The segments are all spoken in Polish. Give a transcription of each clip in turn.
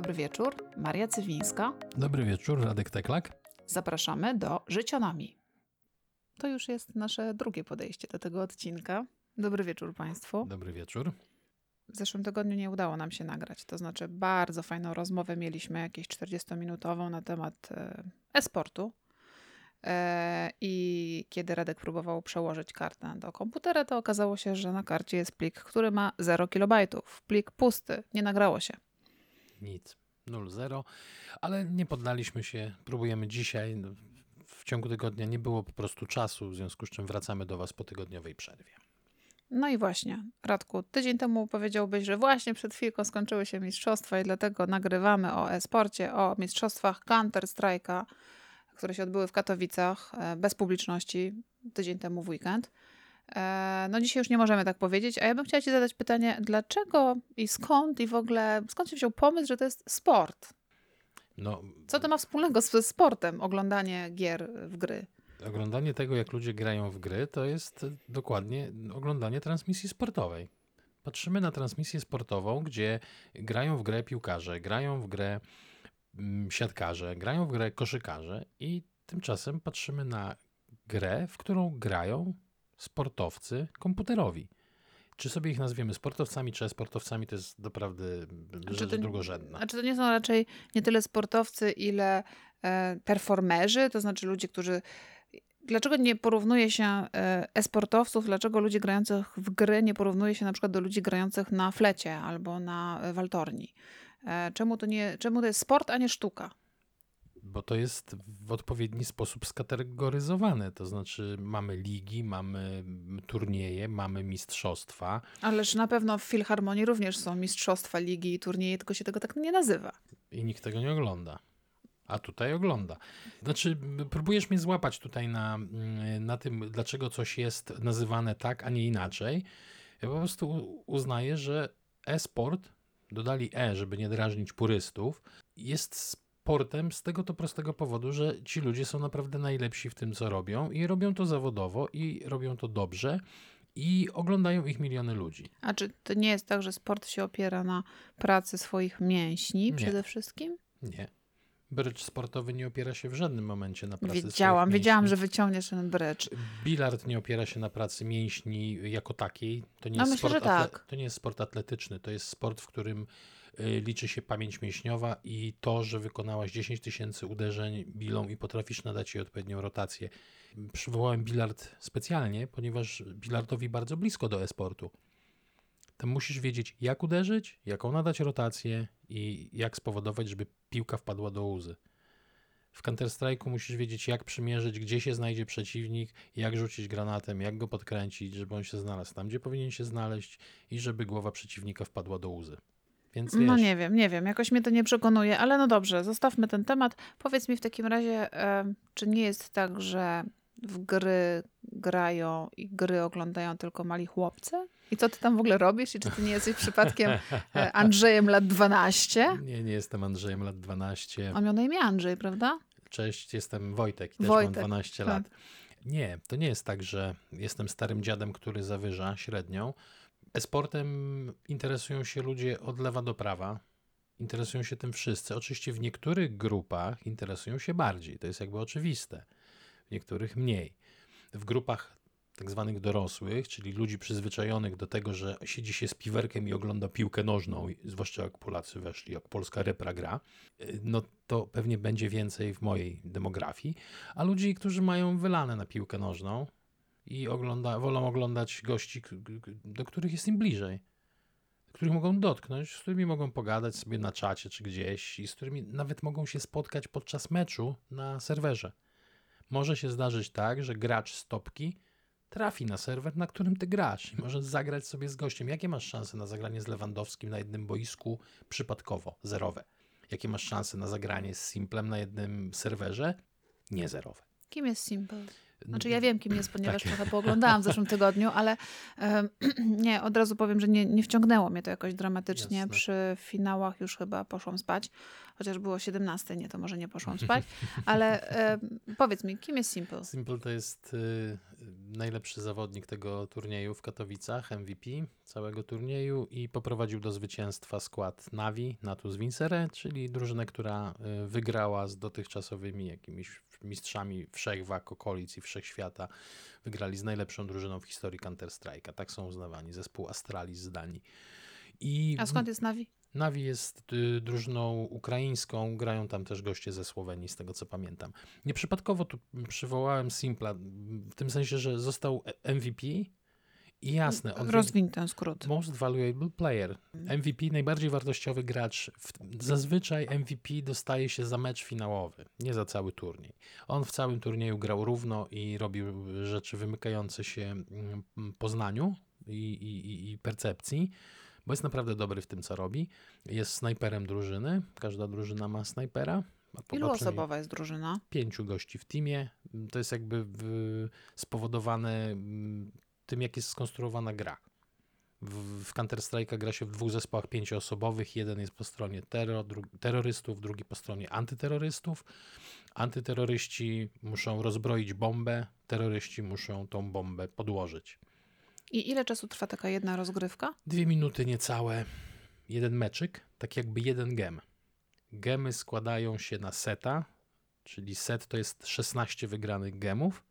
dobry wieczór. Maria Cywińska. Dobry wieczór, Radek Teklak. Zapraszamy do Życionami. To już jest nasze drugie podejście do tego odcinka. Dobry wieczór Państwu. Dobry wieczór. W zeszłym tygodniu nie udało nam się nagrać, to znaczy bardzo fajną rozmowę mieliśmy, jakieś 40-minutową na temat e, e-sportu. E, I kiedy Radek próbował przełożyć kartę do komputera, to okazało się, że na karcie jest plik, który ma 0 kilobajtów. Plik pusty, nie nagrało się. Nic, 0-0, ale nie poddaliśmy się. Próbujemy dzisiaj. W ciągu tygodnia nie było po prostu czasu, w związku z czym wracamy do Was po tygodniowej przerwie. No i właśnie, Radku, tydzień temu powiedziałbyś, że właśnie przed chwilką skończyły się mistrzostwa i dlatego nagrywamy o e-sporcie, o mistrzostwach Counter-Strike'a, które się odbyły w Katowicach e, bez publiczności tydzień temu w weekend. E, no dzisiaj już nie możemy tak powiedzieć, a ja bym chciała ci zadać pytanie, dlaczego i skąd i w ogóle, skąd się wziął pomysł, że to jest sport? No, Co to ma wspólnego ze sportem, oglądanie gier w gry? oglądanie tego, jak ludzie grają w gry, to jest dokładnie oglądanie transmisji sportowej. Patrzymy na transmisję sportową, gdzie grają w grę piłkarze, grają w grę mm, siatkarze, grają w grę koszykarze i tymczasem patrzymy na grę, w którą grają sportowcy komputerowi. Czy sobie ich nazwiemy sportowcami, czy sportowcami, to jest naprawdę rzecz to- drugorzędna. A czy to nie są raczej nie tyle sportowcy, ile e, performerzy, to znaczy ludzie, którzy. Dlaczego nie porównuje się e, e-sportowców, dlaczego ludzi grających w gry nie porównuje się na przykład do ludzi grających na flecie albo na e, waltorni? Czemu, to nie, czemu to jest sport, a nie sztuka? Bo to jest w odpowiedni sposób skategoryzowane. To znaczy mamy ligi, mamy turnieje, mamy mistrzostwa. Ależ na pewno w Filharmonii również są mistrzostwa, ligi i turnieje, tylko się tego tak nie nazywa. i nikt tego nie ogląda. A tutaj ogląda. Znaczy, próbujesz mnie złapać tutaj na, mm, na tym, dlaczego coś jest nazywane tak, a nie inaczej. Ja po prostu uznaję, że e-sport, dodali e, żeby nie drażnić purystów, jest sportem z tego to prostego powodu, że ci ludzie są naprawdę najlepsi w tym, co robią i robią to zawodowo i robią to dobrze i oglądają ich miliony ludzi. A czy to nie jest tak, że sport się opiera na pracy swoich mięśni Nie. przede wszystkim? Nie. Brycz sportowy nie opiera się w żadnym momencie na pracy Wiedziałam, wiedziałam, że wyciągniesz ten brycz. Bilard nie opiera się na pracy mięśni jako takiej. To nie, No jest, myślę, sport że tak. to nie jest sport atletyczny. To jest sport, w którym liczy się pamięć mięśniowa i to, że wykonałaś 10 tysięcy uderzeń bilą i potrafisz nadać jej odpowiednią rotację. Przywołałem bilard specjalnie, ponieważ bilardowi bardzo blisko do e-sportu. Tam musisz wiedzieć, jak uderzyć, jaką nadać rotację i jak spowodować, żeby piłka wpadła do łzy. W Counter-Strike'u musisz wiedzieć, jak przymierzyć, gdzie się znajdzie przeciwnik, jak rzucić granatem, jak go podkręcić, żeby on się znalazł tam, gdzie powinien się znaleźć i żeby głowa przeciwnika wpadła do łzy. Więc wiesz, No nie wiem, nie wiem, jakoś mnie to nie przekonuje, ale no dobrze, zostawmy ten temat. Powiedz mi w takim razie, czy nie jest tak, że w gry grają i gry oglądają tylko mali chłopcy? I co ty tam w ogóle robisz? I czy ty nie jesteś przypadkiem e, Andrzejem lat 12? nie, nie jestem Andrzejem, lat 12. On miał na imię Andrzej, prawda? Cześć, jestem Wojtek i też Wojtek, mam 12 tak. lat. Nie, to nie jest tak, że jestem starym dziadem, który zawyża średnią. E-sportem interesują się ludzie od lewa do prawa. Interesują się tym wszyscy. Oczywiście w niektórych grupach interesują się bardziej. To jest jakby oczywiste. W niektórych mniej. W grupach tak zwanych dorosłych, czyli ludzi przyzwyczajonych do tego, że siedzi się z piwerkiem i ogląda piłkę nożną, zwłaszcza jak Polacy weszli, jak polska repra gra, y, no to pewnie będzie więcej w mojej demografii, a ludzi, którzy mają wylane na piłkę nożną i ogląda, wolą oglądać gości, do których jest im bliżej, których mogą dotknąć, z którymi mogą pogadać sobie na czacie czy gdzieś i z którymi nawet mogą się spotkać podczas meczu na serwerze. Może się zdarzyć tak, że gracz z topki trafi na serwer, na którym ty grasz i możesz zagrać sobie z gościem. Jakie masz szanse na zagranie z Lewandowskim na jednym boisku przypadkowo? Zerowe. Jakie masz szanse na zagranie z Simplem na jednym serwerze? Nie zerowe. Kim jest Simple? Znaczy ja wiem, kim jest, ponieważ Tak. trochę pooglądałam w zeszłym tygodniu, ale nie, od razu powiem, że nie, nie wciągnęło mnie to jakoś dramatycznie. Jasne. Przy finałach już chyba poszłam spać. chociaż było 17, nie, to może nie poszłam spać, ale powiedz mi, kim jest Simple? Simple to jest y, najlepszy zawodnik tego turnieju w Katowicach, MVP całego turnieju i poprowadził do zwycięstwa skład Navi, Natus Vincere, czyli drużynę, która y, wygrała z dotychczasowymi jakimiś mistrzami wszechwak, okolic i wszechświata. Wygrali z najlepszą drużyną w historii Counter-Strike'a. Tak są uznawani. Zespół Astralis z Danii. I A skąd jest Navi? Navi jest y, drużyną ukraińską, grają tam też goście ze Słowenii, z tego co pamiętam. Nieprzypadkowo tu przywołałem Simpla, w tym sensie, że został e- MVP jasne, on Rozwiń ten skrót. Most Valuable Player. MVP, najbardziej wartościowy gracz. Zazwyczaj MVP dostaje się za mecz finałowy, nie za cały turniej. On w całym turnieju grał równo i robił rzeczy wymykające się mm, poznaniu i, i, i percepcji, bo jest naprawdę dobry w tym, co robi. Jest snajperem drużyny, każda drużyna ma snajpera. Ilu osobowa jest drużyna? pięciu gości w teamie. To jest jakby spowodowane mm, tym, jak jest skonstruowana gra. W, w Counter-Strike'a gra się w dwóch zespołach pięcioosobowych. Jeden jest po stronie terror, dru, terrorystów, drugi po stronie antyterrorystów. Antyterroryści muszą rozbroić bombę, terroryści muszą tą bombę podłożyć. I ile czasu trwa taka jedna rozgrywka? Dwie minuty niecałe, jeden meczyk, tak jakby jeden gem. Gemy składają się na seta, czyli set to jest 16 wygranych gemów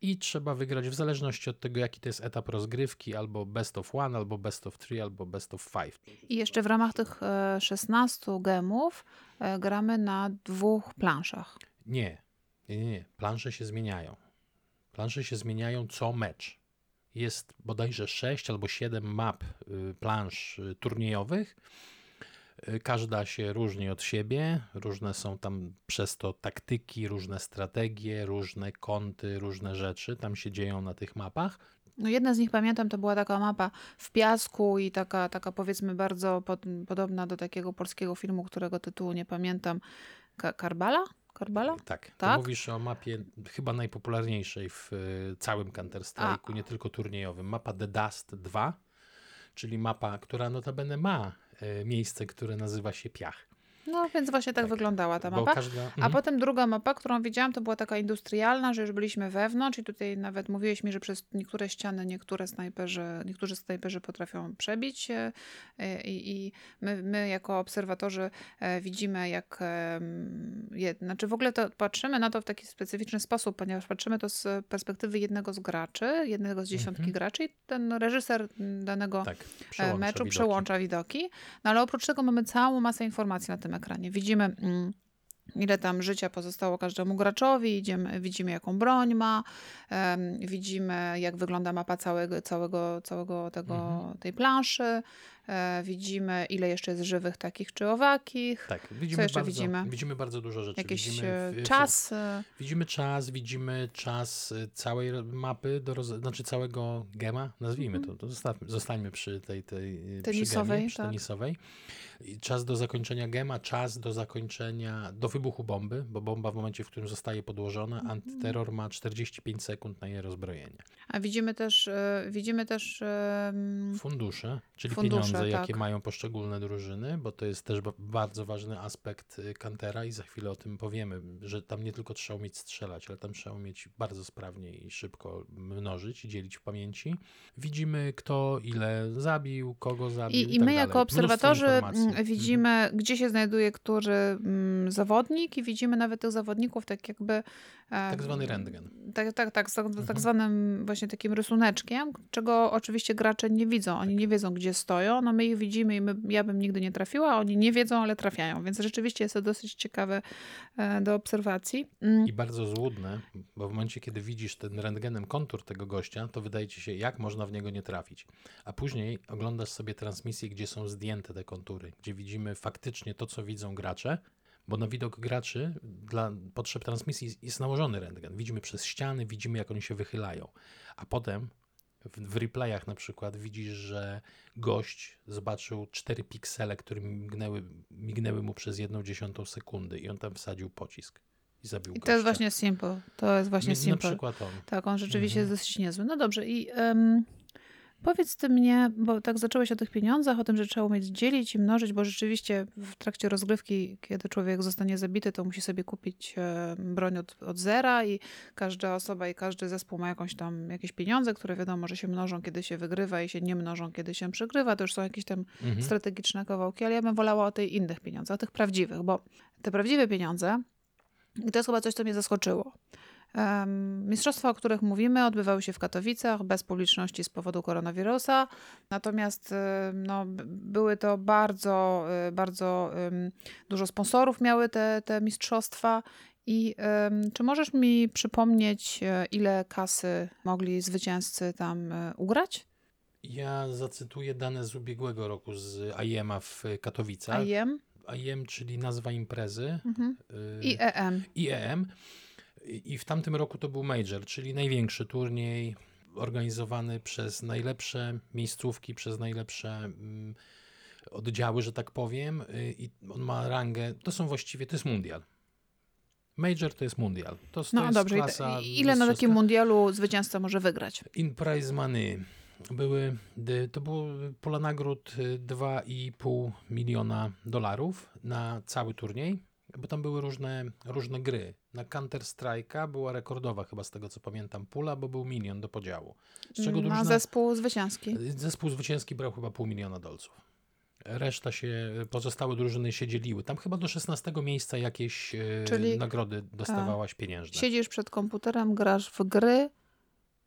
i trzeba wygrać w zależności od tego, jaki to jest etap rozgrywki, albo best of one, albo best of three, albo best of five. I jeszcze w ramach tych e, 16 gemów e, gramy na dwóch planszach. Nie, nie, nie, nie. Plansze się zmieniają. Plansze się zmieniają co mecz. Jest bodajże 6 albo 7 map y, plansz y, turniejowych. Y, Każda się różni od siebie. Różne są tam przez to taktyki, różne strategie, różne kąty, różne rzeczy tam się dzieją na tych mapach. No jedna z nich pamiętam, to była taka mapa w piasku i taka, taka powiedzmy bardzo pod, podobna do takiego polskiego filmu, którego tytułu nie pamiętam. Ka Karbala? Karbala? Tak, to Tak? mówisz o mapie chyba najpopularniejszej w y, całym Counter-Strike'u, nie tylko turniejowym. Mapa The Dust 2, czyli mapa, która notabene ma y, miejsce, które nazywa się Piach. No więc właśnie tak, Tak, wyglądała ta mapa. każda, A mhm. potem druga mapa, którą widziałam, to była taka industrialna, że już byliśmy wewnątrz i tutaj nawet mówiłeś mi, że przez niektóre ściany niektóre snajperzy, niektórzy snajperzy potrafią przebić e, i, i my, my jako obserwatorzy e, widzimy jak, je, znaczy w ogóle to patrzymy na to w taki specyficzny sposób, ponieważ patrzymy to z perspektywy jednego z graczy, jednego z dziesiątki Mhm. graczy i ten reżyser danego tak, e, przełącza meczu widoki. przełącza widoki. No ale oprócz tego mamy całą masę informacji na tym ekranie. Widzimy, mm, ile tam życia pozostało każdemu graczowi, idziemy, widzimy, jaką broń ma, widzimy, jak wygląda mapa całego, całego, całego tego, Mhm. tej planszy, widzimy, ile jeszcze jest żywych takich czy owakich, Tak, widzimy jeszcze bardzo, widzimy? widzimy bardzo dużo rzeczy. jakiś widzimy e, w- w- czas. e, Widzimy czas, widzimy czas y, całej mapy, do roz... znaczy całego gema, nazwijmy to, to zostawmy, zostańmy przy tej, tej Tenisowej, przy, gemie, przy tak. tenisowej. Czas do zakończenia gema, czas do zakończenia, do wybuchu bomby, bo bomba w momencie, w którym zostaje podłożona, Mhm. antyterror ma 45 sekund na jej rozbrojenie. A widzimy też, e, widzimy też Fundusze, czyli Fundusze, pieniądze, jakie tak. mają poszczególne drużyny, bo to jest też ba- bardzo ważny aspekt y, Kantera i za chwilę o tym powiemy, że tam nie tylko trzeba umieć strzelać, ale tam trzeba umieć bardzo sprawnie i szybko mnożyć i dzielić w pamięci. Widzimy kto ile zabił, kogo zabił I, i tak my dalej. jako obserwatorzy mm, Mhm. widzimy, gdzie się znajduje który mm, zawodnik i widzimy nawet tych zawodników tak jakby... e, Tak zwany rentgen. Tak, tak, tak, tak, Mhm. tak zwanym właśnie takim rysuneczkiem, czego oczywiście gracze nie widzą. Oni nie wiedzą, gdzie stoją, no my ich widzimy i my, ja bym nigdy nie trafiła, oni nie wiedzą, ale trafiają, więc rzeczywiście jest to dosyć ciekawe e, do obserwacji. Mm. I bardzo złudne, bo w momencie, kiedy widzisz ten rentgenem kontur tego gościa, to wydaje ci się, jak można w niego nie trafić. A później oglądasz sobie transmisję, gdzie są zdjęte te kontury, gdzie widzimy faktycznie to, co widzą gracze, bo na widok graczy dla potrzeb transmisji jest nałożony rentgen. Widzimy przez ściany, widzimy, jak oni się wychylają. A potem w, w replayach na przykład widzisz, że gość zobaczył cztery piksele, które mignęły, mignęły mu przez jedną dziesiątą sekundy i on tam wsadził pocisk i zabił I gościa. to jest właśnie Simple. To jest właśnie Mi- Na Simple. przykład on. Tak, on rzeczywiście Mhm. jest dosyć niezły. No dobrze, i em, Powiedz ty mnie, bo tak zacząłeś o tych pieniądzach, o tym, że trzeba umieć dzielić i mnożyć, bo rzeczywiście w trakcie rozgrywki, kiedy człowiek zostanie zabity, to musi sobie kupić e, broń od, od zera i każda osoba i każdy zespół ma jakąś tam, jakieś pieniądze, które wiadomo, że się mnożą, kiedy się wygrywa i się nie mnożą, kiedy się przegrywa. To już są jakieś tam Mhm. strategiczne kawałki, ale ja bym wolała o tych innych pieniądzach, o tych prawdziwych, bo te prawdziwe pieniądze, i to jest chyba coś, co mnie zaskoczyło. Mistrzostwa, o których mówimy, odbywały się w Katowicach bez publiczności z powodu koronawirusa. Natomiast em, no, były to bardzo, e, bardzo dużo sponsorów miały te, te mistrzostwa. I czy możesz mi przypomnieć, e, ile kasy mogli zwycięzcy tam e, ugrać? Ja zacytuję dane z ubiegłego roku z IEM-a w Katowicach. IEM IEM, czyli nazwa imprezy. mhm. y, i EM. IEM. I w tamtym roku to był Major, czyli największy turniej organizowany przez najlepsze miejscówki, przez najlepsze mm, oddziały, że tak powiem. Y, I on ma rangę, to są właściwie, to jest mundial. Major to jest mundial. To, No jest dobrze, klasa ile na takim mundialu zwycięzca może wygrać? In prize money były, to było pola nagród y, 2,5 miliona dolarów na cały turniej, bo tam były różne, różne gry. Na Counter Strike'a była rekordowa chyba z tego co pamiętam pula, bo był milion do podziału. Z czego Na drużyna, zespół zwycięski. zespół zwycięski brał chyba pół miliona dolców. Reszta się, pozostałe drużyny się dzieliły. Tam chyba do 16 miejsca jakieś y, Czyli- nagrody dostawałaś pieniężne. Siedzisz przed komputerem, grasz w gry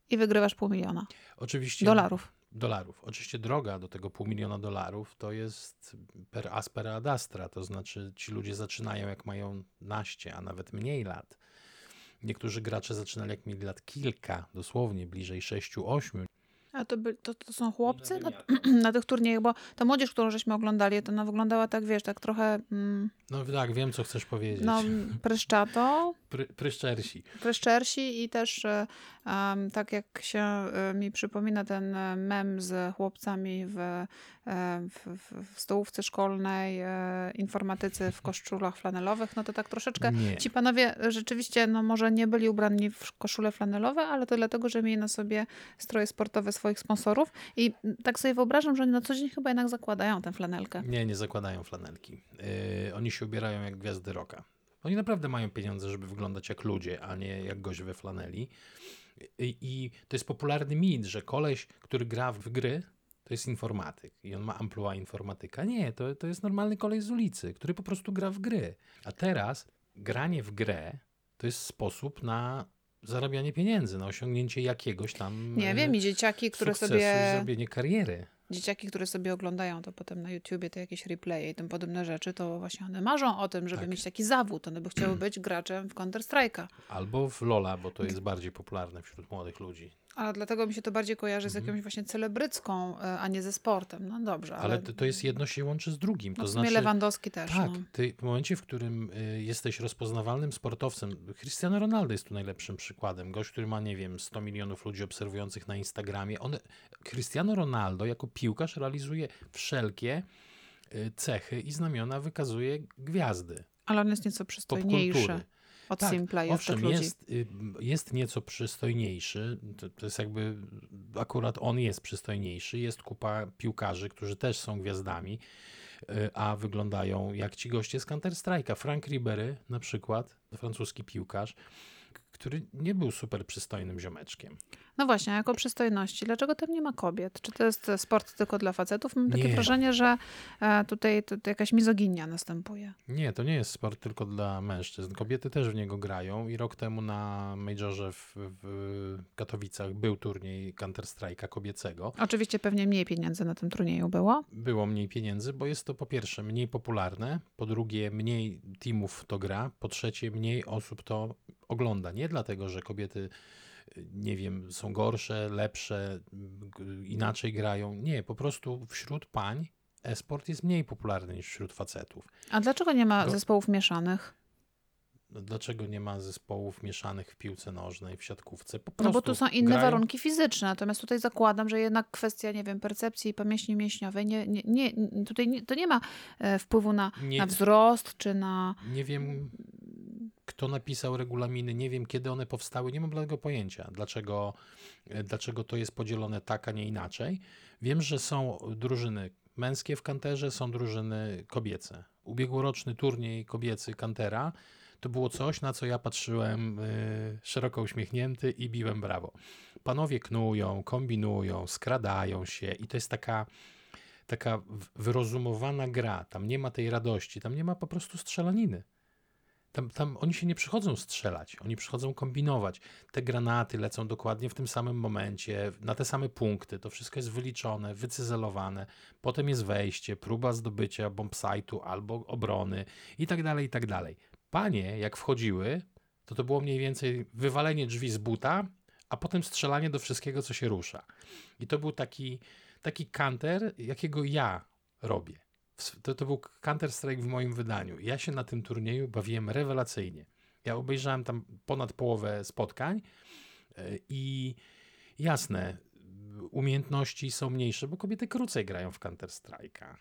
i wygrywasz pół miliona Oczywiście dolarów. Dolarów. Oczywiście droga do tego pół miliona dolarów to jest per aspera ad astra, to znaczy ci ludzie zaczynają jak mają naście, a nawet mniej lat. Niektórzy gracze zaczynali jak mieli lat kilka, dosłownie bliżej sześciu, ośmiu. A to, by, to, to są chłopcy na, na tych turniejach, bo ta młodzież, którą żeśmy oglądali, to ona wyglądała tak, wiesz, tak trochę mm, No tak, wiem co chcesz powiedzieć. no, pryszczato, Pry, pryszczersi. pryszczersi i też em, tak jak się e, mi przypomina ten e, mem z chłopcami w, w, w, stołówce szkolnej, informatycy w koszulach flanelowych, no to tak troszeczkę Nie. Ci panowie rzeczywiście, no może nie byli ubrani w koszule flanelowe, ale to dlatego, że mieli na sobie stroje sportowe swoich sponsorów i tak sobie wyobrażam, że oni na co dzień chyba jednak zakładają tę flanelkę. Nie, nie zakładają flanelki. Yy, oni się ubierają jak gwiazdy rocka. Oni naprawdę mają pieniądze, żeby wyglądać jak ludzie, a nie jak gość we flaneli. I, I to jest popularny mit, że koleś, który gra w gry, to jest informatyk i on ma amplua informatyka. Nie, to, to jest normalny koleś z ulicy, który po prostu gra w gry. A teraz granie w grę to jest sposób na zarabianie pieniędzy, na osiągnięcie jakiegoś tam Nie e, wiem, i dzieciaki, które sobie zrobienie kariery. Dzieciaki, które sobie oglądają to potem na YouTubie, te jakieś replaye i tym podobne rzeczy, to właśnie one marzą o tym, żeby Tak. mieć taki zawód. One by chciały być graczem w Counter Strike'a. Albo w Lola, bo to jest bardziej popularne wśród młodych ludzi. Ale dlatego mi się to bardziej kojarzy z jakąś właśnie celebrycką, e, a nie ze sportem. No dobrze, ale, Mhm. Ale to, jest jedno się łączy z drugim. no To w sumie znaczy, Lewandowski też. tak, no. ty w momencie, w którym y, jesteś rozpoznawalnym sportowcem, Cristiano Ronaldo jest tu najlepszym przykładem. Gość, który ma, nie wiem, 100 milionów ludzi obserwujących na Instagramie. On, Cristiano Ronaldo jako piłkarz realizuje wszelkie y, cechy i znamiona, wykazuje gwiazdy Ale on jest nieco przystojniejszy popkultury. Od Tak, Simpla i Owszem, ludzi. jest, y, jest nieco przystojniejszy. To, to jest jakby, akurat on jest przystojniejszy. Jest kupa piłkarzy, którzy też są gwiazdami, y, a wyglądają jak ci goście z Counter Strike'a. Frank Ribery na przykład, francuski piłkarz, który nie był super przystojnym ziomeczkiem. No właśnie, jako przystojności, dlaczego tam nie ma kobiet? Czy to jest sport tylko dla facetów? Mam takie Nie. wrażenie, że e, tutaj to, to jakaś mizoginia następuje. Nie, to nie jest sport tylko dla mężczyzn. Kobiety też w niego grają i rok temu na Majorze w, w Katowicach był turniej Counter Strike'a kobiecego. Oczywiście pewnie mniej pieniędzy na tym turnieju było. było mniej pieniędzy, bo jest to po pierwsze mniej popularne, po drugie mniej teamów to gra, po trzecie mniej osób to ogląda. Nie dlatego, że kobiety, nie wiem, są gorsze, lepsze, inaczej grają. Nie, po prostu wśród pań e-sport jest mniej popularny niż wśród facetów. A dlaczego nie ma No. zespołów mieszanych? No, Dlaczego nie ma zespołów mieszanych w piłce nożnej, w siatkówce? Po No bo prostu tu są inne grają- warunki fizyczne. Natomiast tutaj zakładam, że jednak kwestia, nie wiem, percepcji i pamięci mięśniowej, nie, nie, nie, tutaj nie, to nie ma e, wpływu na, Nie, na wzrost czy na... nie wiem, kto napisał regulaminy, nie wiem kiedy one powstały, nie mam bladego pojęcia, dlaczego, e, dlaczego to jest podzielone tak, a nie inaczej. Wiem, że są drużyny męskie w kanterze, są drużyny kobiece. Ubiegłoroczny turniej kobiecy kantera to było coś, na co ja patrzyłem y, szeroko uśmiechnięty i biłem brawo. Panowie knują, kombinują, skradają się i to jest taka taka wyrozumowana gra. Tam nie ma tej radości, tam nie ma po prostu strzelaniny. Tam, tam oni się nie przychodzą strzelać, oni przychodzą kombinować. Te granaty lecą dokładnie w tym samym momencie, na te same punkty. To wszystko jest wyliczone, wycyzelowane. Potem jest wejście, próba zdobycia bombsite'u albo obrony i tak dalej, i tak dalej. Panie, jak wchodziły, to to było mniej więcej wywalenie drzwi z buta, a potem strzelanie do wszystkiego, co się rusza. I to był taki taki counter, jakiego ja robię. To, to był Counter-Strike w moim wydaniu. Ja się na tym turnieju bawiłem rewelacyjnie. Ja obejrzałem tam ponad połowę spotkań e, i jasne, umiejętności są mniejsze, bo kobiety krócej grają w Counter-Strike'a.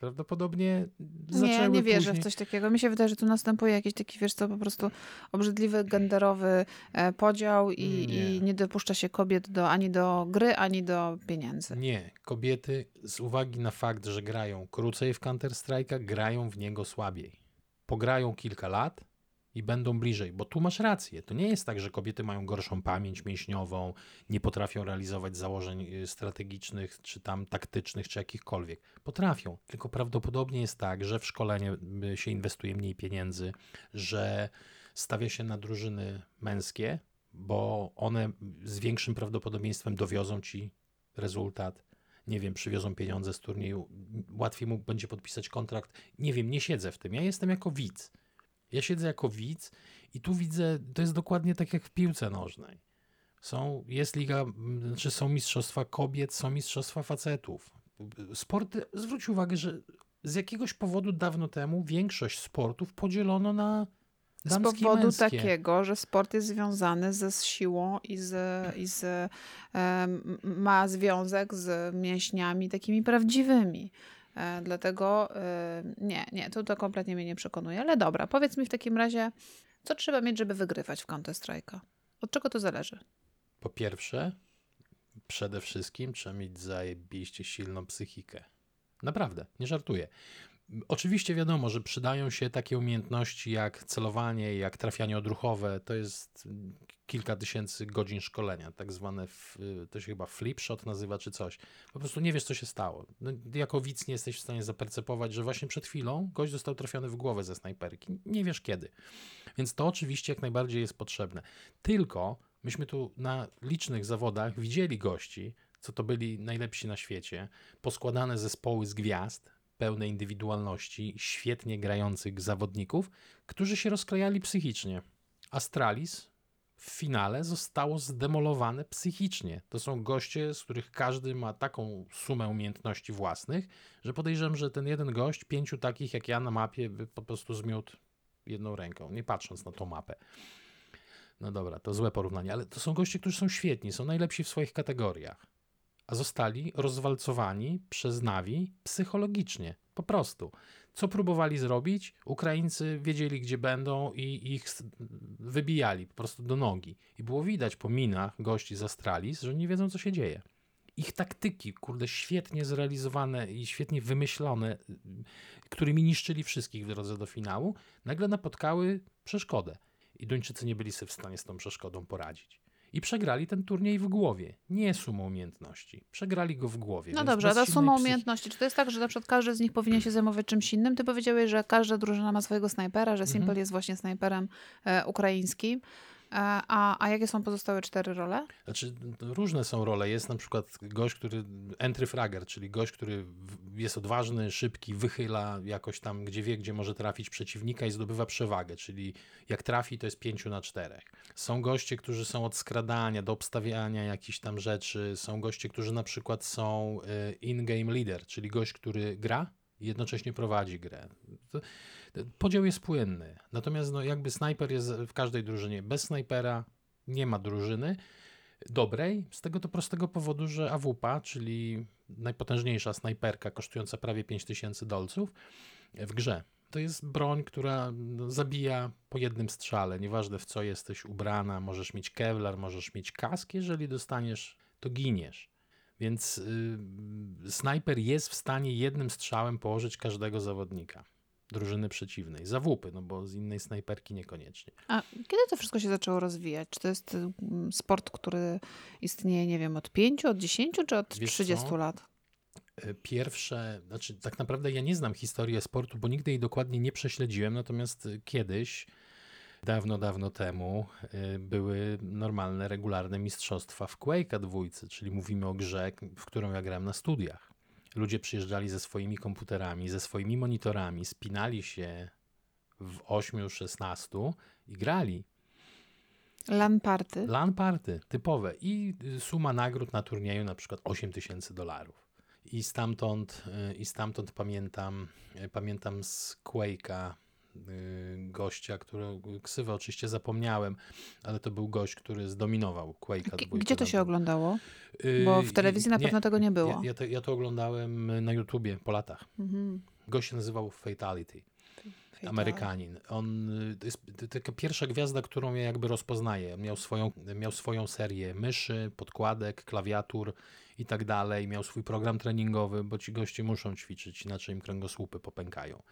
Prawdopodobnie zaczęły Nie, nie wierzę później... w coś takiego. Mi się wydaje, że tu następuje jakiś taki, wiesz co, po prostu obrzydliwy, genderowy e, podział i nie. i nie dopuszcza się kobiet do, ani do gry, ani do pieniędzy. Nie. Kobiety z uwagi na fakt, że grają krócej w Counter-Strike'a, grają w niego słabiej. Pograją kilka lat, i będą bliżej, bo tu masz rację. To nie jest tak, że kobiety mają gorszą pamięć mięśniową, nie potrafią realizować założeń y, strategicznych, czy tam taktycznych, czy jakichkolwiek. Potrafią, tylko prawdopodobnie jest tak, że w szkolenie y, się inwestuje mniej pieniędzy, że stawia się na drużyny męskie, bo one z większym prawdopodobieństwem dowiozą ci rezultat. Nie wiem, przywiozą pieniądze z turnieju, łatwiej mu będzie podpisać kontrakt. Nie wiem, nie siedzę w tym. Ja jestem jako widz ja siedzę jako widz i tu widzę, to jest dokładnie tak jak w piłce nożnej. Są, jest liga, znaczy są mistrzostwa kobiet, są mistrzostwa facetów. Sport, zwróć uwagę, że z jakiegoś powodu dawno temu większość sportów podzielono na z powodu takiego, że sport jest związany ze siłą i z, i z um, ma związek z mięśniami takimi prawdziwymi. E, dlatego e, nie, nie, to, to kompletnie mnie nie przekonuje. Ale dobra, powiedz mi w takim razie, co trzeba mieć, żeby wygrywać w Counter Strike'a? Od czego to zależy? Po pierwsze, przede wszystkim trzeba mieć zajebiście silną psychikę. Naprawdę, nie żartuję. Oczywiście wiadomo, że przydają się takie umiejętności jak celowanie, jak trafianie odruchowe. To jest kilka tysięcy godzin szkolenia, tak zwane, to się chyba flipshot nazywa czy coś. Po prostu nie wiesz, co się stało. No, jako widz nie jesteś w stanie zapercepować, że właśnie przed chwilą gość został trafiony w głowę ze snajperki. Nie wiesz kiedy. Więc to oczywiście jak najbardziej jest potrzebne. Tylko myśmy tu na licznych zawodach widzieli gości, co to byli najlepsi na świecie, poskładane zespoły z gwiazd, pełne indywidualności, świetnie grających zawodników, którzy się rozklejali psychicznie. Astralis w finale zostało zdemolowane psychicznie. To są goście, z których każdy ma taką sumę umiejętności własnych, że podejrzewam, że ten jeden gość, pięciu takich jak ja na mapie, by po prostu zmiótł jedną ręką, nie patrząc na tą mapę. No dobra, to złe porównanie, ale to są goście, którzy są świetni, są najlepsi w swoich kategoriach a zostali rozwalcowani przez Nawi psychologicznie. Po prostu. Co próbowali zrobić? Ukraińcy wiedzieli, gdzie będą i ich wybijali po prostu do nogi. I było widać po minach gości z Astralis, że nie wiedzą, co się dzieje. Ich taktyki, kurde, świetnie zrealizowane i świetnie wymyślone, którymi niszczyli wszystkich w drodze do finału, nagle napotkały przeszkodę. I Duńczycy nie byli sobie w stanie z tą przeszkodą poradzić. I przegrali ten turniej w głowie, nie sumą umiejętności. Przegrali go w głowie. No dobrze, a ta suma umiejętności, czy to jest tak, że na przykład każdy z nich powinien się zajmować czymś innym? Ty powiedziałeś, że każda drużyna ma swojego snajpera, że Simple mhm. jest właśnie snajperem e, ukraińskim. E, a, a jakie są pozostałe cztery role? Znaczy, różne są role. Jest na przykład gość, który entry fragger, czyli gość, który jest odważny, szybki, wychyla jakoś tam, gdzie wie, gdzie może trafić przeciwnika i zdobywa przewagę, czyli jak trafi, to jest pięciu na czterech. Są goście, którzy są od skradania do obstawiania jakichś tam rzeczy. Są goście, którzy na przykład są y, in-game leader, czyli gość, który gra i jednocześnie prowadzi grę. Podział jest płynny. Natomiast no, jakby snajper jest w każdej drużynie. Bez snajpera nie ma drużyny dobrej, z tego to prostego powodu, że AWP, czyli najpotężniejsza snajperka kosztująca prawie 5000 dolców w grze To jest broń, która no, zabija po jednym strzale. Nieważne w co jesteś ubrana, możesz mieć kevlar, możesz mieć kask. Jeżeli dostaniesz, to giniesz. Więc yy, snajper jest w stanie jednym strzałem położyć każdego zawodnika drużyny przeciwnej. Zawupy, no bo z innej snajperki niekoniecznie. A kiedy to wszystko się zaczęło rozwijać? Czy to jest mm, sport, który istnieje, nie wiem, od 5, od 10 czy od Wiesz 30 co? lat? E, Pierwsze, znaczy tak naprawdę ja nie znam historii sportu, bo nigdy jej dokładnie nie prześledziłem, natomiast y, kiedyś, dawno, dawno temu, y, były normalne, regularne mistrzostwa w Quake'a dwójcy, czyli mówimy o grze, w którą ja grałem na studiach. Ludzie przyjeżdżali ze swoimi komputerami, ze swoimi monitorami, spinali się w 8-16 i grali. LAN party. LAN party, typowe. I suma nagród na turnieju na przykład 8 tysięcy dolarów. I stamtąd, y, i stamtąd pamiętam, y, pamiętam z Quake'a gościa, którego ksywę oczywiście zapomniałem, ale to był gość, który zdominował Quake'a. G- Gdzie to się oglądało? Y, Bo w telewizji na nie, pewno tego nie było. Ja, ja, to, ja to oglądałem na YouTubie po latach. Mhm. Gość się nazywał Fatality. Amerykanin. On to jest taka pierwsza gwiazda, którą ja jakby rozpoznaję. Miał swoją, miał swoją serię myszy, podkładek, klawiatur i tak dalej. Miał swój program treningowy, bo ci goście muszą ćwiczyć, inaczej im kręgosłupy popękają.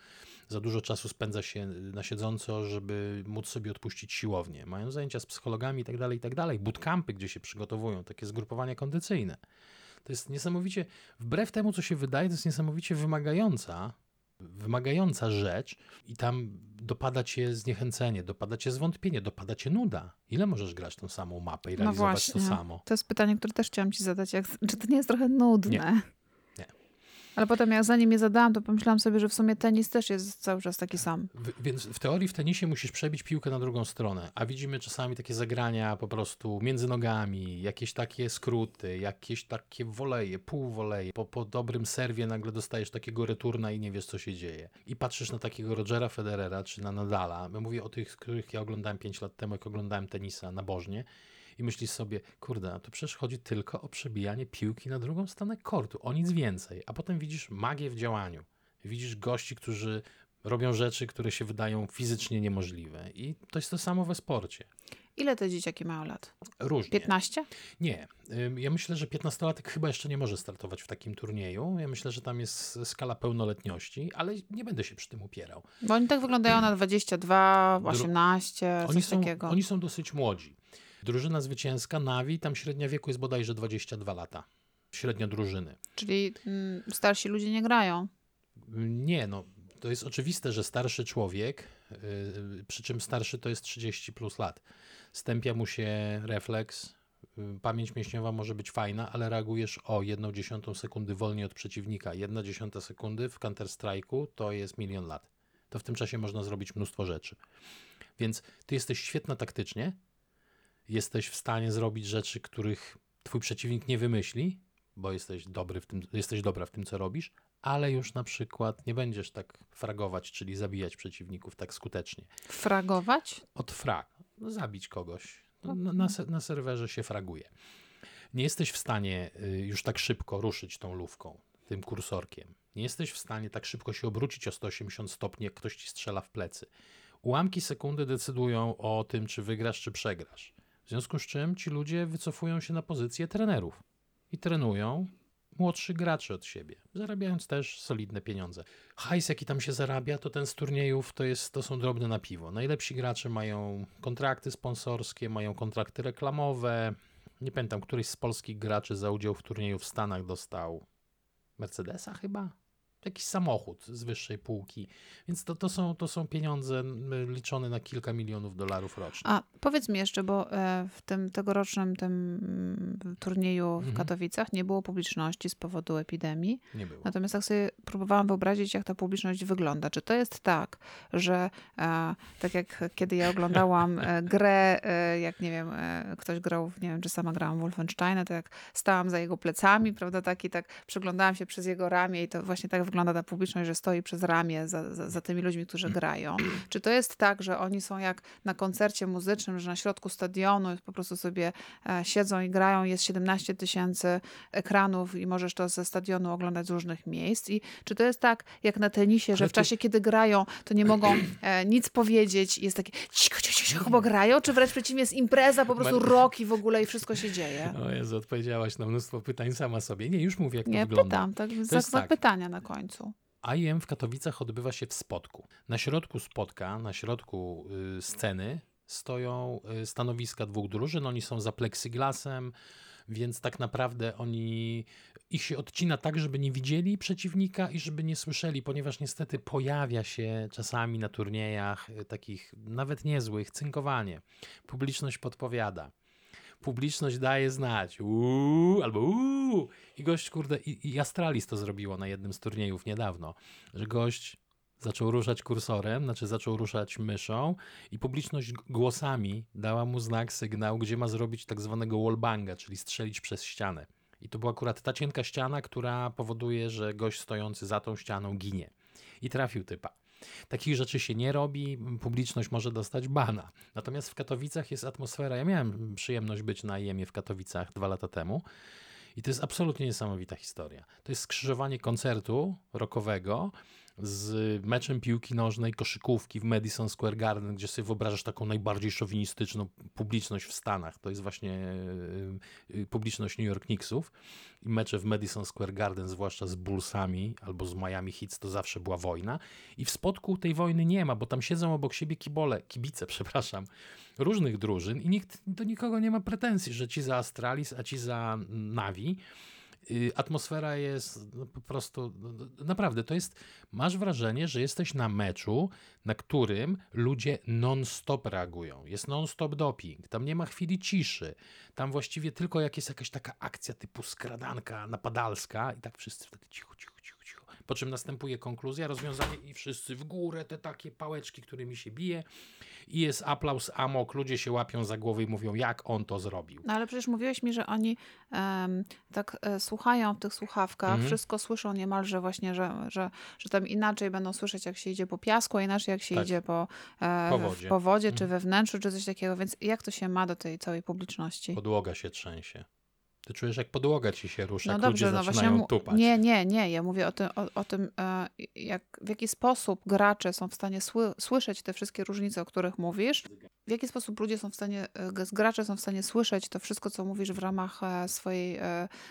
Za dużo czasu spędza się na siedząco, żeby móc sobie odpuścić siłownię. Mają zajęcia z psychologami i tak dalej, i tak dalej. Bootcampy, gdzie się przygotowują, takie zgrupowania kondycyjne. To jest niesamowicie, wbrew temu, co się wydaje, to jest niesamowicie wymagająca wymagająca rzecz i tam dopada cię zniechęcenie, dopada cię zwątpienie, dopada cię nuda. Ile możesz grać tą samą mapę i No realizować to właśnie. samo? To jest pytanie, które też chciałam ci zadać. Jak, czy to nie jest trochę nudne? Nie. Ale potem jak zanim je zadałam, to pomyślałam sobie, że w sumie tenis też jest cały czas taki sam. W, więc w teorii w tenisie musisz przebić piłkę na drugą stronę, a widzimy czasami takie zagrania po prostu między nogami, jakieś takie skróty, jakieś takie woleje, półwoleje. Po, po dobrym serwie nagle dostajesz takiego returna i nie wiesz, co się dzieje. I patrzysz na takiego Rogera Federera czy na Nadala. Mówię o tych, których ja oglądałem 5 lat temu, jak oglądałem tenisa nabożnie. I myślisz sobie, kurde, a to przecież chodzi tylko o przebijanie piłki na drugą stronę kortu, o nic więcej. A potem widzisz magię w działaniu. Widzisz gości, którzy robią rzeczy, które się wydają fizycznie niemożliwe. I to jest to samo we sporcie. Ile te dzieciaki mają lat? Różnie. 15? Nie. Ja myślę, że 15-latek chyba jeszcze nie może startować w takim turnieju. Ja myślę, że tam jest skala pełnoletności, ale nie będę się przy tym upierał. Bo oni tak wyglądają na 22, Dru- 18, Oni coś są, takiego. oni są dosyć młodzi. Drużyna zwycięska Navi, tam średnia wieku jest bodajże 22 lata. Średnia drużyny. Czyli mm, starsi ludzie nie grają. Nie, no to jest oczywiste, że starszy człowiek, yy, przy czym starszy to jest 30 plus lat, stępia mu się refleks, yy, pamięć mięśniowa może być fajna, ale reagujesz o 1 dziesiątą sekundy wolniej od przeciwnika. 1 dziesiąta sekundy w Counter-Strike'u to jest milion lat. To w tym czasie można zrobić mnóstwo rzeczy. Więc ty jesteś świetna taktycznie, jesteś w stanie zrobić rzeczy, których twój przeciwnik nie wymyśli, bo jesteś dobry w tym, jesteś dobra w tym, co robisz, ale już na przykład nie będziesz tak fragować, czyli zabijać przeciwników tak skutecznie. Fragować? Od frag, no, zabić kogoś. No, na, na, se- na serwerze się fraguje. Nie jesteś w stanie y, już tak szybko ruszyć tą lówką, tym kursorkiem. Nie jesteś w stanie tak szybko się obrócić o 180 stopni, jak ktoś ci strzela w plecy. Ułamki sekundy decydują o tym, czy wygrasz, czy przegrasz. W związku z czym ci ludzie wycofują się na pozycję trenerów i trenują młodszych graczy od siebie, zarabiając też solidne pieniądze. Hajs, jaki tam się zarabia, to ten z turniejów to, jest, to są drobne na piwo. Najlepsi gracze mają kontrakty sponsorskie, mają kontrakty reklamowe. Nie pamiętam, któryś z polskich graczy za udział w turnieju w Stanach dostał Mercedesa chyba? Jakiś samochód z wyższej półki. Więc to, to, są, to są pieniądze liczone na kilka milionów dolarów rocznie. A powiedz mi jeszcze, bo e, w tym tegorocznym tym mm, turnieju w Mhm. Katowicach nie było publiczności z powodu epidemii. Nie było. Natomiast tak sobie próbowałam wyobrazić, jak ta publiczność wygląda. Czy to jest tak, że e, tak jak kiedy ja oglądałam e, grę, jak nie wiem, ktoś grał, nie wiem, czy sama grałam Wolfensteina, to jak stałam za jego plecami, prawda, tak i tak przyglądałam się przez jego ramię i to właśnie tak wyglądało wygląda ta publiczność, że stoi przez ramię za, za, za tymi ludźmi, którzy grają? Czy to jest tak, że oni są jak na koncercie muzycznym, że na środku stadionu po prostu sobie e, siedzą i grają, jest 17 tysięcy ekranów i możesz to ze stadionu oglądać z różnych miejsc? I czy to jest tak, jak na tenisie, że w to- czasie, kiedy grają, to nie mogą e, nic powiedzieć i jest takie cicho, cicho, cicho, bo grają? Czy wręcz przeciwnie, jest impreza, po prostu rok i w ogóle i wszystko się dzieje? O Jezu, odpowiedziałaś na mnóstwo pytań sama sobie. Nie, już mówię, jak Nie, to wygląda. pytam, tak, za, jest tak. zapytania na końcu. IEM w Katowicach odbywa się w Spodku. Na środku Spodka, na środku y, sceny stoją y, stanowiska dwóch drużyn. Oni są za plexiglasem, więc tak naprawdę oni ich się odcina tak, żeby nie widzieli przeciwnika i żeby nie słyszeli, ponieważ niestety pojawia się czasami na turniejach y, takich nawet niezłych cynkowanie. Publiczność podpowiada. Publiczność daje znać. Uuu, albo uuu. I gość, kurde, i, i Astralis to zrobiło na jednym z turniejów niedawno, że gość zaczął ruszać kursorem, znaczy zaczął ruszać myszą i publiczność głosami dała mu znak, sygnał, gdzie ma zrobić tak zwanego wallbanga, czyli strzelić przez ścianę. I to była akurat ta cienka ściana, która powoduje, że gość stojący za tą ścianą ginie. I trafił typa. Takich rzeczy się nie robi, publiczność może dostać bana. Natomiast w Katowicach jest atmosfera. Ja miałem przyjemność być na IEM-ie w Katowicach dwa lata temu. I to jest absolutnie niesamowita historia. To jest skrzyżowanie koncertu rockowego z meczem piłki nożnej, koszykówki w Madison Square Garden, gdzie sobie wyobrażasz taką najbardziej szowinistyczną publiczność w Stanach. To jest właśnie y, y, publiczność New York Knicksów. I mecze w Madison Square Garden, zwłaszcza z Bullsami albo z Miami Heat, to zawsze była wojna. I w spodku tej wojny nie ma, bo tam siedzą obok siebie kibole, kibice, przepraszam, różnych drużyn i nikt do nikogo nie ma pretensji, że ci za Astralis, a ci za Navi. Y, Atmosfera jest no, po prostu, no, no, naprawdę, to jest, masz wrażenie, że jesteś na meczu, na którym ludzie non-stop reagują. Jest non-stop doping, tam nie ma chwili ciszy. Tam właściwie tylko jak jest jakaś taka akcja typu skradanka napadalska i tak wszyscy wtedy cicho, cicho, cicho. Po czym następuje konkluzja, rozwiązanie i wszyscy w górę, te takie pałeczki, którymi się bije i jest aplauz, amok, ludzie się łapią za głowę i mówią, jak on to zrobił. No ale przecież mówiłeś mi, że oni em, tak e, słuchają w tych słuchawkach, Mhm. wszystko słyszą niemalże właśnie, że, że, że tam inaczej będą słyszeć, jak się idzie po piasku, a inaczej jak się Tak. idzie po, e, Po w- wodzie czy Mhm. we wnętrzu, czy coś takiego, więc jak to się ma do tej całej publiczności? Podłoga się trzęsie. Ty czujesz, jak podłoga ci się rusza, No jak dobrze, ludzie no właśnie. zaczynają mu- tupać. Nie, nie, nie. Ja mówię o tym, o, o tym e, jak, w jaki sposób gracze są w stanie sły, słyszeć te wszystkie różnice, o których mówisz. W jaki sposób ludzie są w stanie, e, gracze są w stanie słyszeć to wszystko, co mówisz w ramach e, swojej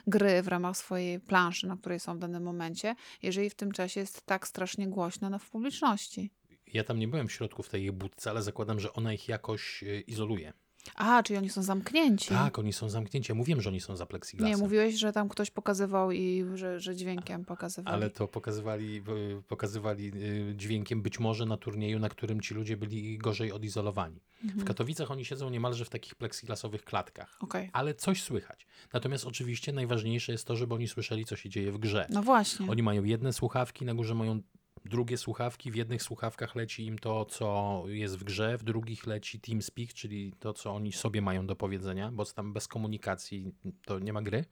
gry, w ramach swojej planszy, na której są w danym momencie, jeżeli w tym czasie jest tak strasznie głośno no, w publiczności. Ja tam nie byłem w środku w tej budce, ale zakładam, że ona ich jakoś izoluje. A, czyli oni są zamknięci. Tak, oni są zamknięci. Ja mówiłem, że oni są za plexiglasem. Nie, mówiłeś, że tam ktoś pokazywał i że, że dźwiękiem pokazywał. Ale to pokazywali, pokazywali e, dźwiękiem być może na turnieju, na którym ci ludzie byli gorzej odizolowani. W Katowicach oni siedzą niemalże w takich plexiglasowych klatkach. Okej. Ale coś słychać. Natomiast oczywiście najważniejsze jest to, żeby oni słyszeli, co się dzieje w grze. No właśnie. Oni mają jedne słuchawki, na górze mają drugie słuchawki. W jednych słuchawkach leci im to, co jest w grze, w drugich leci TeamSpeak, czyli to, co oni sobie mają do powiedzenia, bo tam bez komunikacji to nie ma gry.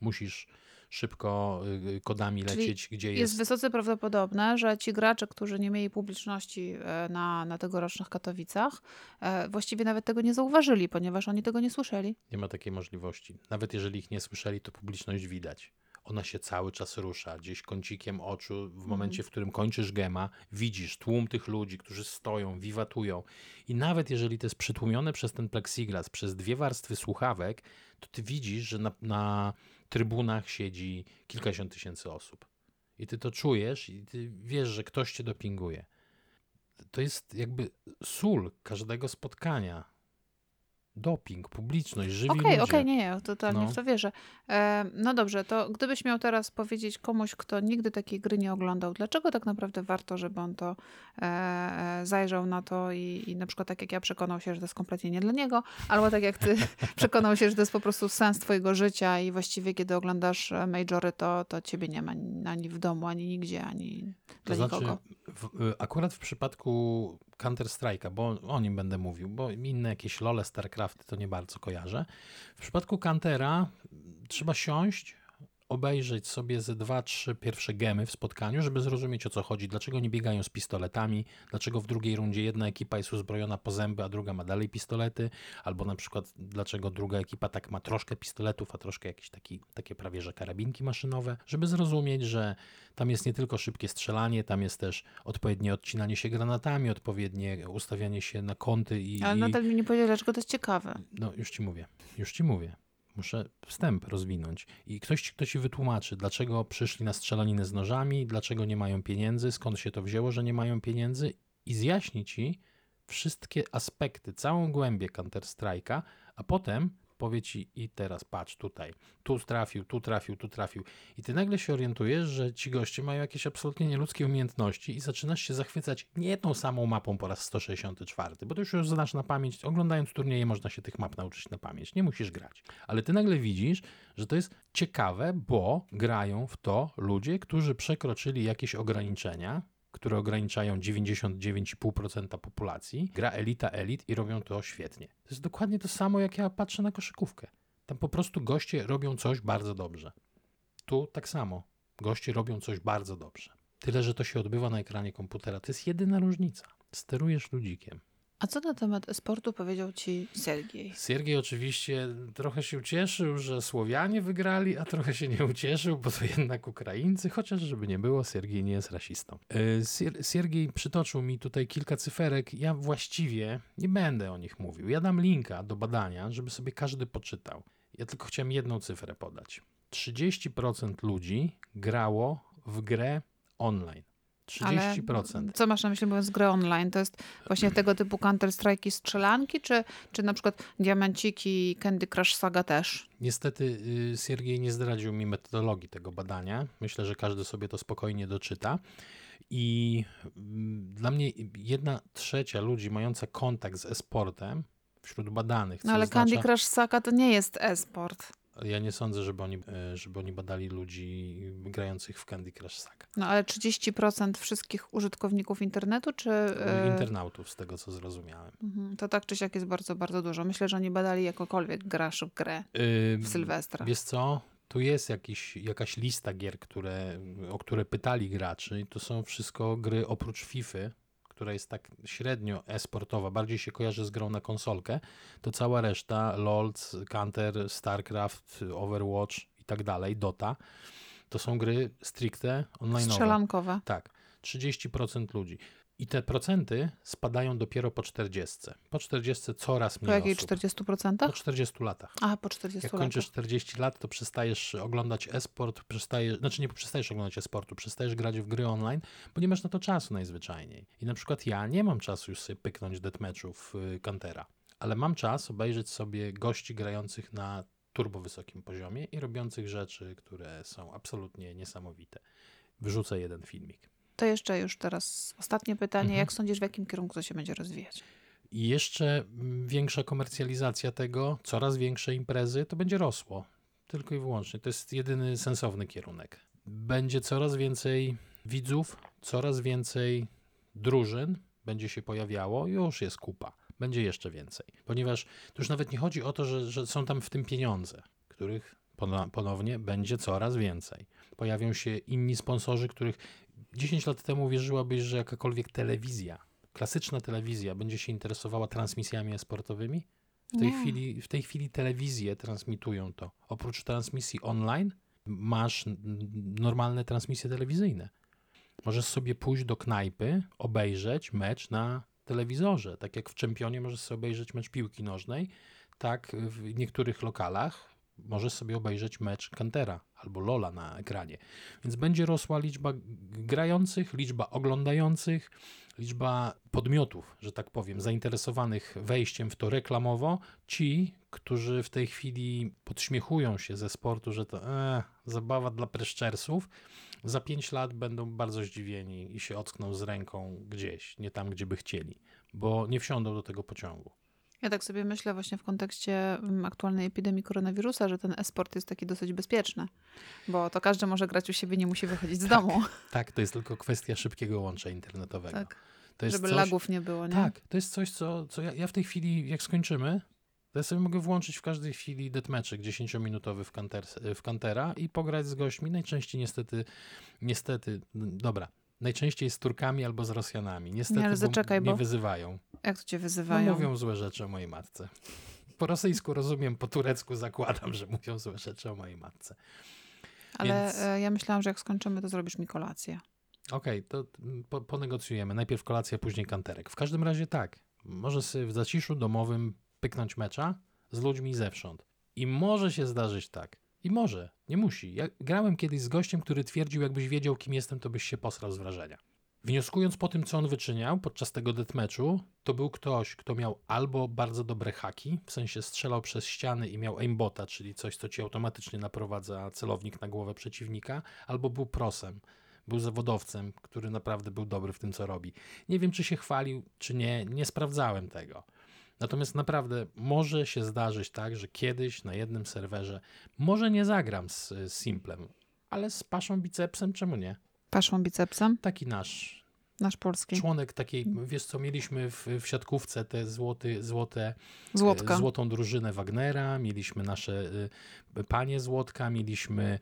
Musisz szybko y, kodami Czyli lecieć, gdzie Jest jest. wysoce prawdopodobne, że ci gracze, którzy nie mieli publiczności e, na, na tegorocznych Katowicach, e, właściwie nawet tego nie zauważyli, ponieważ oni tego nie słyszeli. Nie ma takiej możliwości. Nawet jeżeli ich nie słyszeli, to publiczność widać. Ona się cały czas rusza, gdzieś kącikiem oczu. W momencie, w którym kończysz gema, widzisz tłum tych ludzi, którzy stoją, wiwatują. I nawet jeżeli to jest przytłumione przez ten plexiglas, przez dwie warstwy słuchawek, to ty widzisz, że na, na trybunach siedzi kilkadziesiąt tysięcy osób. I ty to czujesz i ty wiesz, że ktoś cię dopinguje. To jest jakby sól każdego spotkania. Doping, publiczność, żywi Okej, ludzie. okej, nie, nie, totalnie No. w to wierzę. E, no dobrze, to gdybyś miał teraz powiedzieć komuś, kto nigdy takiej gry nie oglądał, dlaczego tak naprawdę warto, żeby on to e, e, zajrzał na to i, i na przykład tak jak ja przekonał się, że to jest kompletnie nie dla niego, albo tak jak ty przekonał się, że to jest po prostu sens twojego życia i właściwie kiedy oglądasz e, majory, to, to ciebie nie ma ani w domu, ani nigdzie, ani To dla znaczy, nikogo. w, y, akurat w przypadku Counter-Strike'a, bo o nim będę mówił, bo inne jakieś LoL, StarCraft to nie bardzo kojarzę. W przypadku Countera trzeba siąść, obejrzeć sobie ze dwa, trzy pierwsze gemy w spotkaniu, żeby zrozumieć o co chodzi, dlaczego nie biegają z pistoletami, dlaczego w drugiej rundzie jedna ekipa jest uzbrojona po zęby, a druga ma dalej pistolety, albo na przykład dlaczego druga ekipa tak ma troszkę pistoletów, a troszkę jakieś taki, takie prawie że karabinki maszynowe, żeby zrozumieć, że tam jest nie tylko szybkie strzelanie, tam jest też odpowiednie odcinanie się granatami, odpowiednie ustawianie się na kąty i... Ale nadal mi nie powiedział, dlaczego to jest ciekawe. No już ci mówię, już ci mówię. Muszę wstęp rozwinąć. I ktoś, kto ci wytłumaczy, dlaczego przyszli na strzelaninę z nożami, dlaczego nie mają pieniędzy, skąd się to wzięło, że nie mają pieniędzy i zjaśni ci wszystkie aspekty, całą głębię Counter-Strike'a, a potem powie ci i teraz patrz tutaj, tu trafił, tu trafił, tu trafił. I ty nagle się orientujesz, że ci goście mają jakieś absolutnie nieludzkie umiejętności i zaczynasz się zachwycać nie jedną samą mapą po raz 164, bo to już już znasz na pamięć, oglądając turnieje można się tych map nauczyć na pamięć, nie musisz grać, ale ty nagle widzisz, że to jest ciekawe, bo grają w to ludzie, którzy przekroczyli jakieś ograniczenia, które ograniczają 99,5% populacji, gra elita elit i robią to świetnie. To jest dokładnie to samo, jak ja patrzę na koszykówkę. Tam po prostu goście robią coś bardzo dobrze. Tu tak samo. Goście robią coś bardzo dobrze. Tyle, że to się odbywa na ekranie komputera. To jest jedyna różnica. Sterujesz ludzikiem. A co na temat esportu powiedział ci Sergiej? Siergiej oczywiście trochę się ucieszył, że Słowianie wygrali, a trochę się nie ucieszył, bo to jednak Ukraińcy, chociaż żeby nie było, Siergiej nie jest rasistą. E, Siergiej przytoczył mi tutaj kilka cyferek. Ja właściwie nie będę o nich mówił. Ja dam linka do badania, żeby sobie każdy poczytał. Ja tylko chciałem jedną cyfrę podać. 30% ludzi grało w grę online. 30%. Ale co masz na myśli mówiąc grę online? To jest właśnie tego typu Counter-Strike i strzelanki, czy, czy na przykład Diamenciki, Candy Crush Saga też? Niestety y, Siergiej nie zdradził mi metodologii tego badania. Myślę, że każdy sobie to spokojnie doczyta. I mm, dla mnie jedna trzecia ludzi mająca kontakt z e-sportem wśród badanych, No ale oznacza, Candy Crush Saga to nie jest e-sport. Ja nie sądzę, żeby oni, e, żeby oni badali ludzi grających w Candy Crush Saga. No ale 30% wszystkich użytkowników internetu, czy... e, Internautów, z tego co zrozumiałem. mhm, To tak czy siak jest bardzo, bardzo dużo. Myślę, że oni badali jakokolwiek grasz w grę Y, w Sylwestra. Wiesz co? Tu jest jakiś, jakaś lista gier, które, o które pytali graczy. i To są wszystko gry oprócz FIFA, która jest tak średnio e-sportowa, bardziej się kojarzy z grą na konsolkę. To cała reszta, LoL, Counter, StarCraft, Overwatch i tak dalej, Dota, to są gry stricte online. Strzelankowe. Tak, 30% ludzi. I te procenty spadają dopiero po 40. Po 40 coraz Po mniej jakiej osób. 40%? Po 40 latach. A, po 40 Jak latach. kończysz 40 lat, to przestajesz oglądać e-sport, przestajesz, znaczy nie przestajesz oglądać e-sportu, przestajesz grać w gry online, bo nie masz na to czasu najzwyczajniej. I na przykład ja nie mam czasu już sobie pyknąć deathmatchów y, Kantera, ale mam czas obejrzeć sobie gości grających na turbo wysokim poziomie i robiących rzeczy, które są absolutnie niesamowite. Wrzucę jeden filmik. To jeszcze już teraz ostatnie pytanie. Mhm. Jak sądzisz, w jakim kierunku to się będzie rozwijać? I jeszcze mm, większa komercjalizacja tego, coraz większe imprezy, to będzie rosło. Tylko i wyłącznie. To jest jedyny sensowny kierunek. Będzie coraz więcej widzów, coraz więcej drużyn będzie się pojawiało, już jest kupa. Będzie jeszcze więcej. Ponieważ to już nawet nie chodzi o to, że, że są tam w tym pieniądze, których ponownie będzie coraz więcej. Pojawią się inni sponsorzy, których 10 lat temu wierzyłabyś, że jakakolwiek telewizja klasyczna telewizja będzie się interesowała transmisjami sportowymi? W tej, Nie. chwili, w tej chwili telewizje transmitują to. Oprócz transmisji online masz normalne transmisje telewizyjne. Możesz sobie pójść do knajpy, obejrzeć mecz na telewizorze. Tak jak w Czempionie możesz sobie obejrzeć mecz piłki nożnej, tak w niektórych lokalach możesz sobie obejrzeć mecz Kantera albo Lola na ekranie. Więc będzie rosła liczba grających, liczba oglądających, liczba podmiotów, że tak powiem, zainteresowanych wejściem w to reklamowo, ci, którzy w tej chwili podśmiechują się ze sportu, że to e, zabawa dla preszczersów, za 5 lat będą bardzo zdziwieni i się ockną z ręką gdzieś, nie tam, gdzie by chcieli, bo nie wsiądą do tego pociągu. Ja tak sobie myślę właśnie w kontekście mm, aktualnej epidemii koronawirusa, że ten e-sport jest taki dosyć bezpieczny, bo to każdy może grać u siebie, nie musi wychodzić z domu, Tak, to jest tylko kwestia szybkiego łącza internetowego. tak, to jest żeby coś, lagów nie było, nie? Tak, to jest coś, co, co ja, ja w tej chwili, jak skończymy, To ja sobie mogę włączyć w każdej chwili deathmatchek 10-minutowy w, kanter, w Kantera i pograć z gośćmi. Najczęściej niestety, niestety, dobra, najczęściej z Turkami albo z Rosjanami. Niestety Nie, ale bo mnie wyzywają. Jak to cię No, wyzywają? mówią złe rzeczy o mojej matce. Po rosyjsku rozumiem, po turecku zakładam, że mówią złe rzeczy o mojej matce. Ale więc- e, ja myślałam, że jak skończymy, to zrobisz mi kolację. Okej, to mm, po, ponegocjujemy. Najpierw kolacja, później kanterek. W każdym razie tak. Może sobie w zaciszu domowym pyknąć mecza z ludźmi zewsząd. I może się zdarzyć tak. I może, nie musi. Ja grałem kiedyś z gościem, który twierdził, jakbyś wiedział, kim jestem, to byś się posrał z wrażenia. Wnioskując po tym, co on wyczyniał podczas tego deathmatchu, to był ktoś, kto miał albo bardzo dobre haki, w sensie strzelał przez ściany i miał aimbota, czyli coś, co ci automatycznie naprowadza celownik na głowę przeciwnika, albo był prosem, był zawodowcem, który naprawdę był dobry w tym, co robi. Nie wiem, czy się chwalił, czy nie, nie sprawdzałem tego. Natomiast naprawdę może się zdarzyć tak, że kiedyś na jednym serwerze może nie zagram z, Simplem, ale z Paszą Bicepsem, czemu nie? Paszą bicepsem, Taki nasz nasz polski. członek takiej, wiesz co, mieliśmy w, w siatkówce te złoty, złote, Złotka. e, złotą drużynę Wagnera, mieliśmy nasze y, panie Złotka, mieliśmy,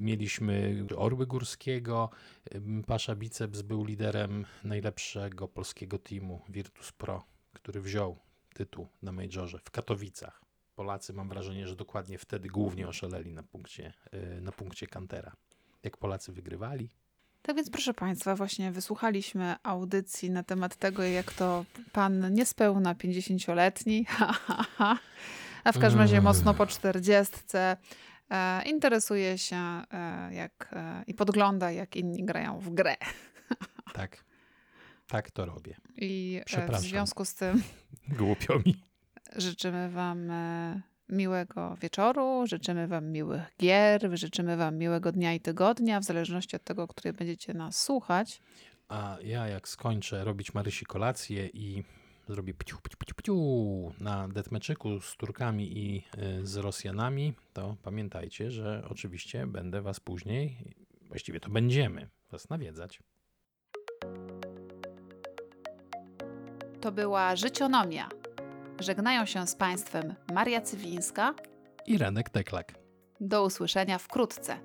mieliśmy Orły Górskiego. Ym, Pasza Biceps był liderem najlepszego polskiego teamu Virtus Pro, który wziął tytuł na Majorze w Katowicach. Polacy mam wrażenie, że dokładnie wtedy głównie oszaleli na punkcie, y, na punkcie Kantera. Jak Polacy wygrywali, Tak więc, proszę Państwa, właśnie wysłuchaliśmy audycji na temat tego, jak to pan niespełna 50-letni, ha, ha, ha, a w każdym razie mocno po 40 e, interesuje się e, jak, e, i podgląda, jak inni grają w grę. tak, tak to robię. I e, w związku z tym Głupio mi. życzymy Wam e, miłego wieczoru, życzymy Wam miłych gier, życzymy Wam miłego dnia i tygodnia, w zależności od tego, który będziecie nas słuchać. A ja jak skończę robić Marysi kolację i zrobię pciu, pciu, pciu, pciu na deathmatchiku z Turkami i y, z Rosjanami, to pamiętajcie, że oczywiście będę was później, właściwie to będziemy was nawiedzać. To była Życionomia. Żegnają się z Państwem Maria Cywińska. I Renek Teklak. Do usłyszenia wkrótce.